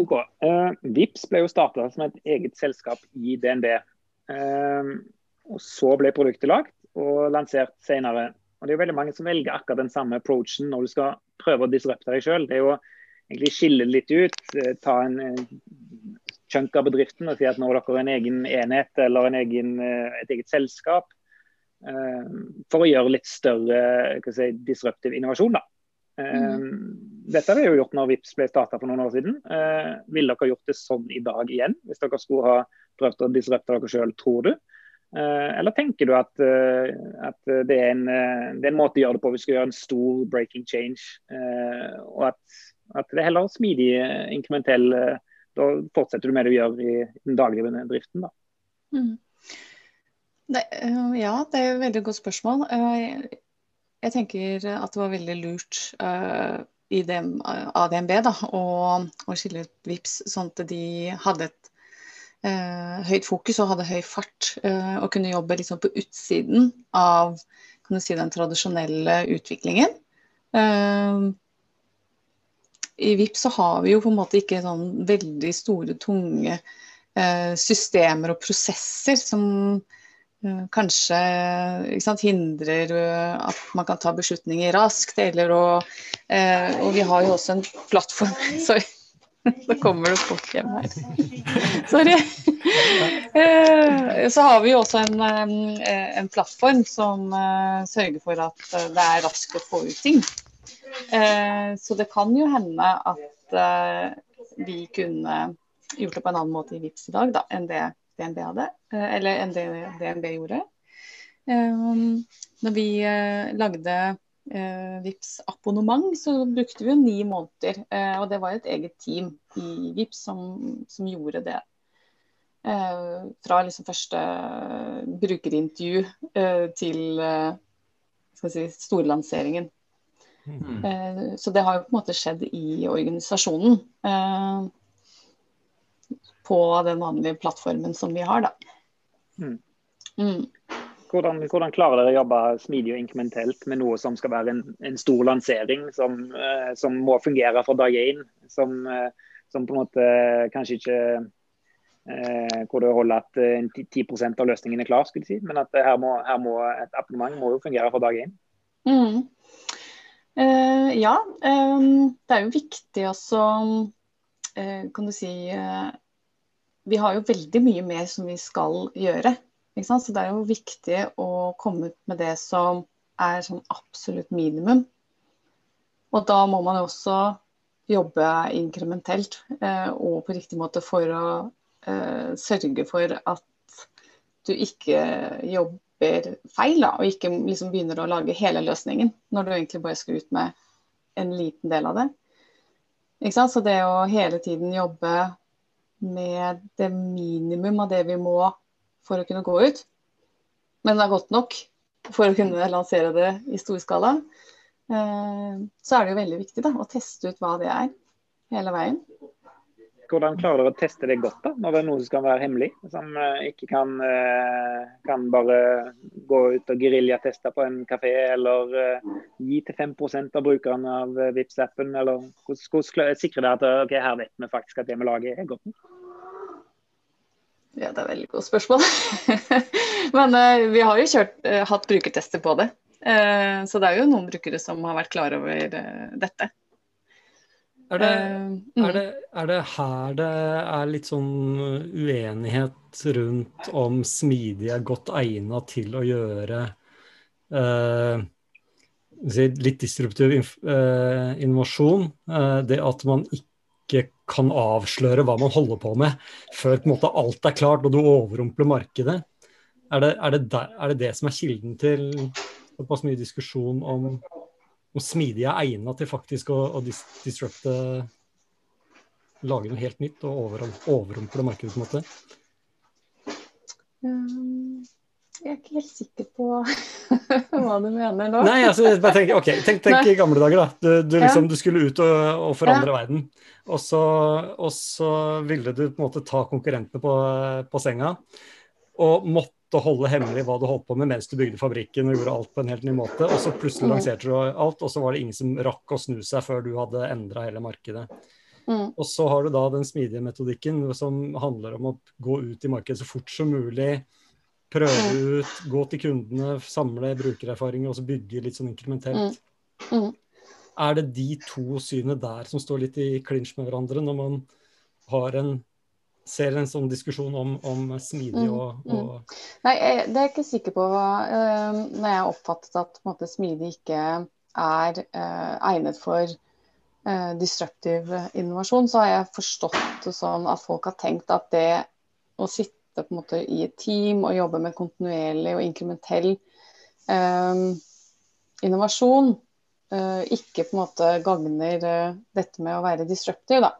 Ok. Uh, Vips ble jo starta som et eget selskap i DNB. Uh, og Så ble produktet lagt og lansert senere. Og Det er jo veldig mange som velger akkurat den samme approachen når du skal prøve å disrupte deg sjøl. Det er jo egentlig skille litt ut. Uh, ta en chunk av bedriften og si at nå har dere en egen enhet eller en egen, et eget selskap. For å gjøre litt større si, disruptiv innovasjon. da. Mm. Dette har vi jo gjort når Vips ble starta for noen år siden. Eh, ville dere gjort det sånn i dag igjen, hvis dere skulle ha prøvd å disrupte dere sjøl, tror du? Eh, eller tenker du at, eh, at det, er en, det, er en, måte å gjøre det på hvis vi skal gjøre en stor breaking change, eh, og at, at, det er heller smidig, inkrementell Da fortsetter du med det du gjør i den daglige driften, da. Mm. Det, ja, det er et veldig godt spørsmål. Jeg tenker at det var veldig lurt i dem, av DNB da, og, og, skille ut VIPS, sånn at de hadde et eh, høyt fokus og hadde høy fart. Eh, og kunne jobbe liksom på utsiden av si, den tradisjonelle utviklingen. I VIPS så har vi jo på en måte ikke sånn veldig store, tunge systemer og prosesser som Eh, kanskje sant, hindrer eh, at man kan ta beslutninger raskt. Eller å, eh, og vi har jo også en plattform Sorry, Så kommer det folk hjem her. Sorry. Så har vi jo også en, en plattform som sørger for at det er raskt å få ut ting. Så det kan jo hende at vi kunne gjort det på en annen måte i VIPS i dag da, enn det DNB hadde, eh, eller enn det DNB gjorde. Um, når vi uh, lagde uh, VIPS abonnement, så brukte vi jo ni måneder. Og det var et eget team i VIPS som, som gjorde det. fra liksom første brukerintervju til si, storlanseringen. Mm. så det har jo på en måte skjedd i organisasjonen på den vanlige plattformen som vi har, da. Mm. Mm. Hvordan, hvordan, klarer dere å jobbe smidig og inkrementelt med noe som skal være en, en stor lansering, som, eh, som, må fungere fra dag én? Som, eh, som, på en måte kanskje ikke eh, Hvor det holder at 10 eh, av løsningen er klar, skulle jeg si. Men at her må, her må et abonnement må jo fungere fra dag én. Mm. Uh, ja, um, det er jo viktig også, uh, kan du si uh, vi har jo veldig mye mer som vi skal gjøre. Så det er jo viktig å komme ut med det som er sånn absolutt minimum. Og da må man jo også jobbe inkrementelt eh, og på riktig måte for å eh, sørge for at du ikke jobber feil, da, og ikke liksom begynner å lage hele løsningen når du egentlig bare skal ut med en liten del av det. Så det å hele tiden jobbe med det minimum av det vi må for å kunne gå ut. Men det er godt nok for å kunne lansere det i stor skala. Eh, så er det jo veldig viktig da, å teste ut hva det er, hele veien. Hvordan klarer dere å teste det godt, da, når det er noe som kan være hemmelig? Som uh, ikke kan, uh, kan, bare gå ut og geriljateste på en kafé, eller uh, gi til 5% av brukerne av vips appen Eller hvordan, sikrer dere at okay, her vet vi faktisk at det vi lager er godt? Ja, det er et veldig godt spørsmål. Men vi har jo kjørt, hatt brukertester på det. så det er jo noen brukere som har vært klar over dette. Er det, uh, er, det, er det, her det er litt sånn uenighet rundt om smidig er godt egnet til å gjøre uh, litt disruptiv uh, innovasjon? det at man ikke kan avsløre hva man holder på med før på en måte alt er klart og du overrumpler markedet. Er det, er det, der, er det det som er kilden til såpass mye diskusjon om om smidige er egnet til faktisk å, å dis disrupte Lage noe helt nytt og over, overrumple markedet, på en måte? Um, jeg er ikke helt sikker på hva du mener nå. Nei, altså, bare tenk, okay, tenk, tenk i gamle dager, da. Du, du, liksom, du skulle ut og, og forandre ja. verden. Og så, og så, ville du på en måte ta konkurrentene på, på senga. Og måtte å holde hemmelig hva du holdt på med mens du bygde fabrikken og gjorde alt på en helt ny måte. Og så plutselig lanserte du alt, og så var det ingen som rakk å snu seg før du hadde endra hele markedet. Mm. Og så har du da den smidige metodikken som handler om å gå ut i markedet så fort som mulig. Prøve mm. ut, gå til kundene, samle brukererfaringer og så bygge litt sånn inkrementelt. Mm. Mm. Er det de to synene der som står litt i klinsj med hverandre, når man har en ser en sånn diskusjon om, om smidig mm, og, og... Mm. Nei, jeg, det er jeg ikke sikker på. Uh, når jeg oppfattet at måte, smidig ikke er uh, egnet for uh, disruptive innovasjon, så har jeg forstått det sånn at folk har tenkt at det å sitte måte i et team og jobbe med kontinuerlig og inkrementell innovasjon ikke på en måte gagner dette med å være disruptive, da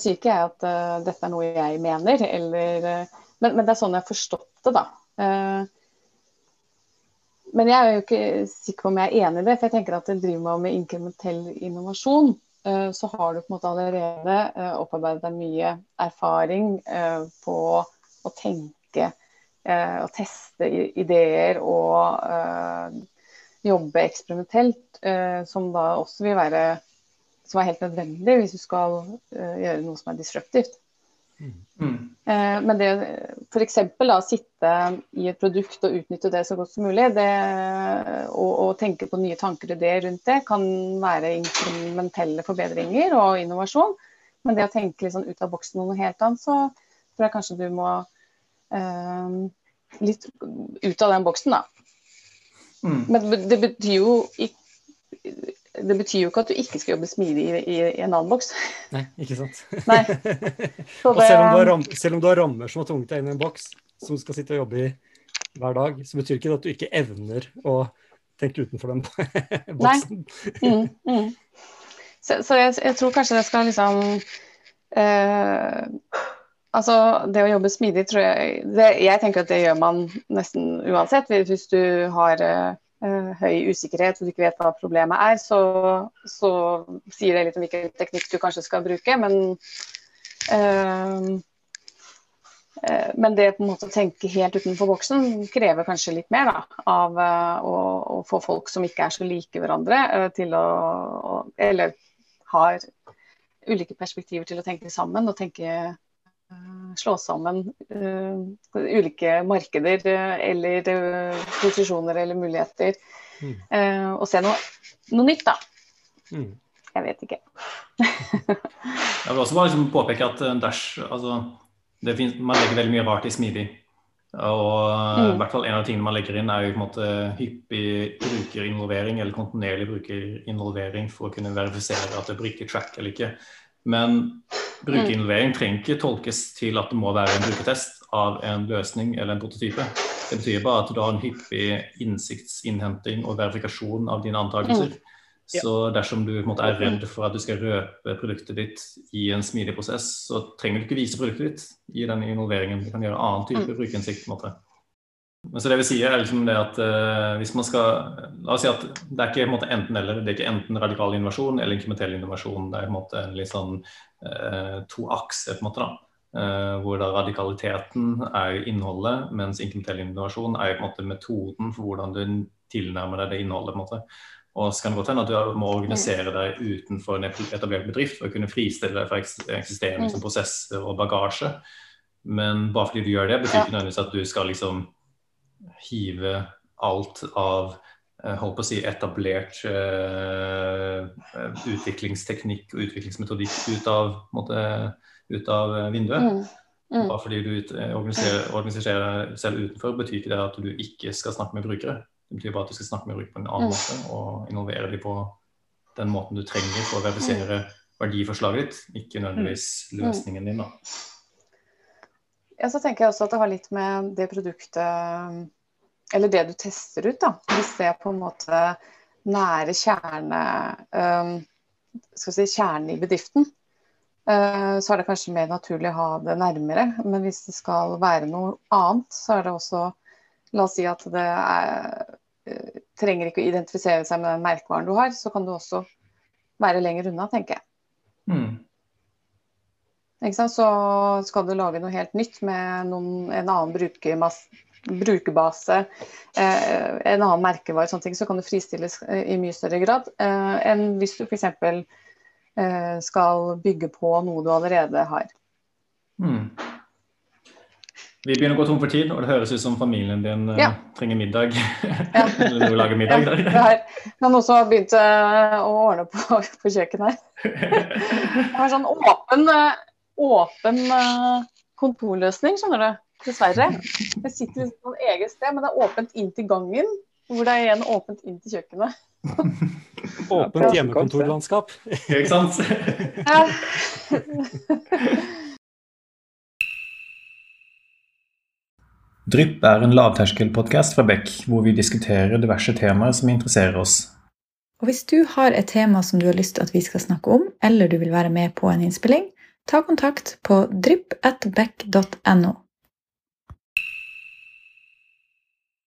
sier ikke jeg at uh, dette er noe jeg mener, eller, uh, men, men, det er sånn jeg har forstått det, da. Uh, men jeg er jo ikke sikker på om jeg er enig i det, for jeg tenker at det driver man med inkrementell innovasjon. Så har du på en måte allerede opparbeidet deg mye erfaring på å tenke og teste ideer og jobbe eksperimentelt, som da også vil være som er helt nødvendig hvis du skal uh, gjøre noe som er disruptivt. Mm. Uh, men det f.eks. å sitte i et produkt og utnytte det så godt som mulig, det, og, og, tenke på nye tanker og ideer rundt det, kan være inkrementelle forbedringer og innovasjon. Men det å tenke litt sånn ut av boksen noe helt annet, så tror jeg kanskje du må uh, litt ut av den boksen, da. Mm. Men det betyr jo ikke det betyr jo ikke at du ikke skal jobbe smidig i, i, i en annen boks. Nei, ikke sant. Nei. og selv om, ram, selv om, du har rammer som har tvunget deg inn i en boks som du skal sitte og jobbe i hver dag, så betyr ikke det at du ikke evner å tenke utenfor den boksen. Nei. Mm, mm. Så, så jeg, jeg, tror kanskje det skal liksom eh, Altså, det å jobbe smidig tror jeg det, Jeg tenker at det gjør man nesten uansett. Hvis du har eh, høy usikkerhet og du ikke vet hva problemet er, så, så, sier det litt om hvilken teknikk du kanskje skal bruke. Men, uh, men det på en måte å tenke helt utenfor boksen krever kanskje litt mer da, av å, å, få folk som ikke er så like hverandre, til å, Eller har ulike perspektiver til å tenke sammen og tenke Eh, slå sammen uh, ulike markeder uh, eller posisjoner eller muligheter. Mm. og se noe, noe nytt, da. Mm. Jeg vet ikke. jeg vil også bare liksom påpeke at Dash altså, finnes, Man legger veldig mye rart i smidig. Og mm. i hvert fall en av tingene man legger inn, er jo på en måte hyppig brukerinvolvering eller kontinuerlig brukerinvolvering for å kunne verifisere at det bruker track eller ikke. Men Brukerinvolvering trenger ikke tolkes til at det må være en brukertest av en løsning eller en prototype. Det betyr bare at du har en hyppig innsiktsinnhenting og verifikasjon av dine antakelser. Mm. Så dersom du måte, er redd for at du skal røpe produktet ditt i en smidig prosess, så trenger du ikke vise produktet ditt i den involveringen. Du kan gjøre annen type mm. brukerinnsikt. på en måte. Men så det vi sier er liksom det at uh, hvis man skal La oss si at det er ikke enten-eller. Det er ikke enten radikal innovasjon eller inkrementell innovasjon. Det er på en måte en litt sånn uh, to akser, på en måte da. Uh, hvor da radikaliteten er innholdet, mens inkrementell innovasjon er på en måte metoden for hvordan du tilnærmer deg det innholdet. på en måte. Og så kan det godt hende at du må organisere deg utenfor en etablert bedrift for å kunne fristille deg fra eksisterende liksom, prosesser og bagasje. Men bare fordi du gjør det, betyr ikke nødvendigvis at du skal liksom hive alt av eh, holdt på å si etablert uh, utviklingsteknikk og utviklingsmetodikk ut av, måtte, ut av vinduet. Mm. Mm. Bare fordi du organiserer, organiserer, selv utenfor, betyr ikke det at du ikke skal snakke med brukere. Det betyr bare at du skal snakke med brukere på en annen mm. måte og involvere dem på den måten du trenger for å verifisere verdiforslaget ditt, ikke nødvendigvis mm. Mm. løsningen din. da. Ja, så tenker jeg også at det har litt med det produktet Eller det du tester ut, da. Hvis det er på en måte nære kjerne um, skal si kjernen i bedriften, uh, så er det kanskje mer naturlig å ha det nærmere. Men hvis det skal være noe annet, så er det også La oss si at det er, uh, trenger ikke å identifisere seg med den merkevaren du har, så kan du også være lenger unna, tenker jeg. Mm. Så skal du lage noe helt nytt med noen, en annen brukerbase, eh, en annen merkevare, sånne ting, så kan det fristilles eh, i mye større grad eh, enn hvis du f.eks. eh, skal bygge på noe du allerede har. Mm. Vi begynner å gå tom for tid, og det høres ut som familien din uh, ja. trenger middag. Ja. Eller du lager middag der. Ja, det er noen som har begynt uh, å ordne på, på kjøkkenet her. Det er sånn åpen, uh, åpen kontorløsning, skjønner du. Dessverre. Jeg sitter på et eget sted, men det er åpent inn til gangen. Hvor det er igjen åpent inn til kjøkkenet. Åpent hjemmekontorlandskap. Ikke sant? Drypp er en lavterskelpodkast fra Beck, hvor vi diskuterer diverse temaer som interesserer oss. Og Hvis du har et tema som du har lyst til at vi skal snakke om, eller du vil være med på en innspilling, ta kontakt på drypp.beck.no.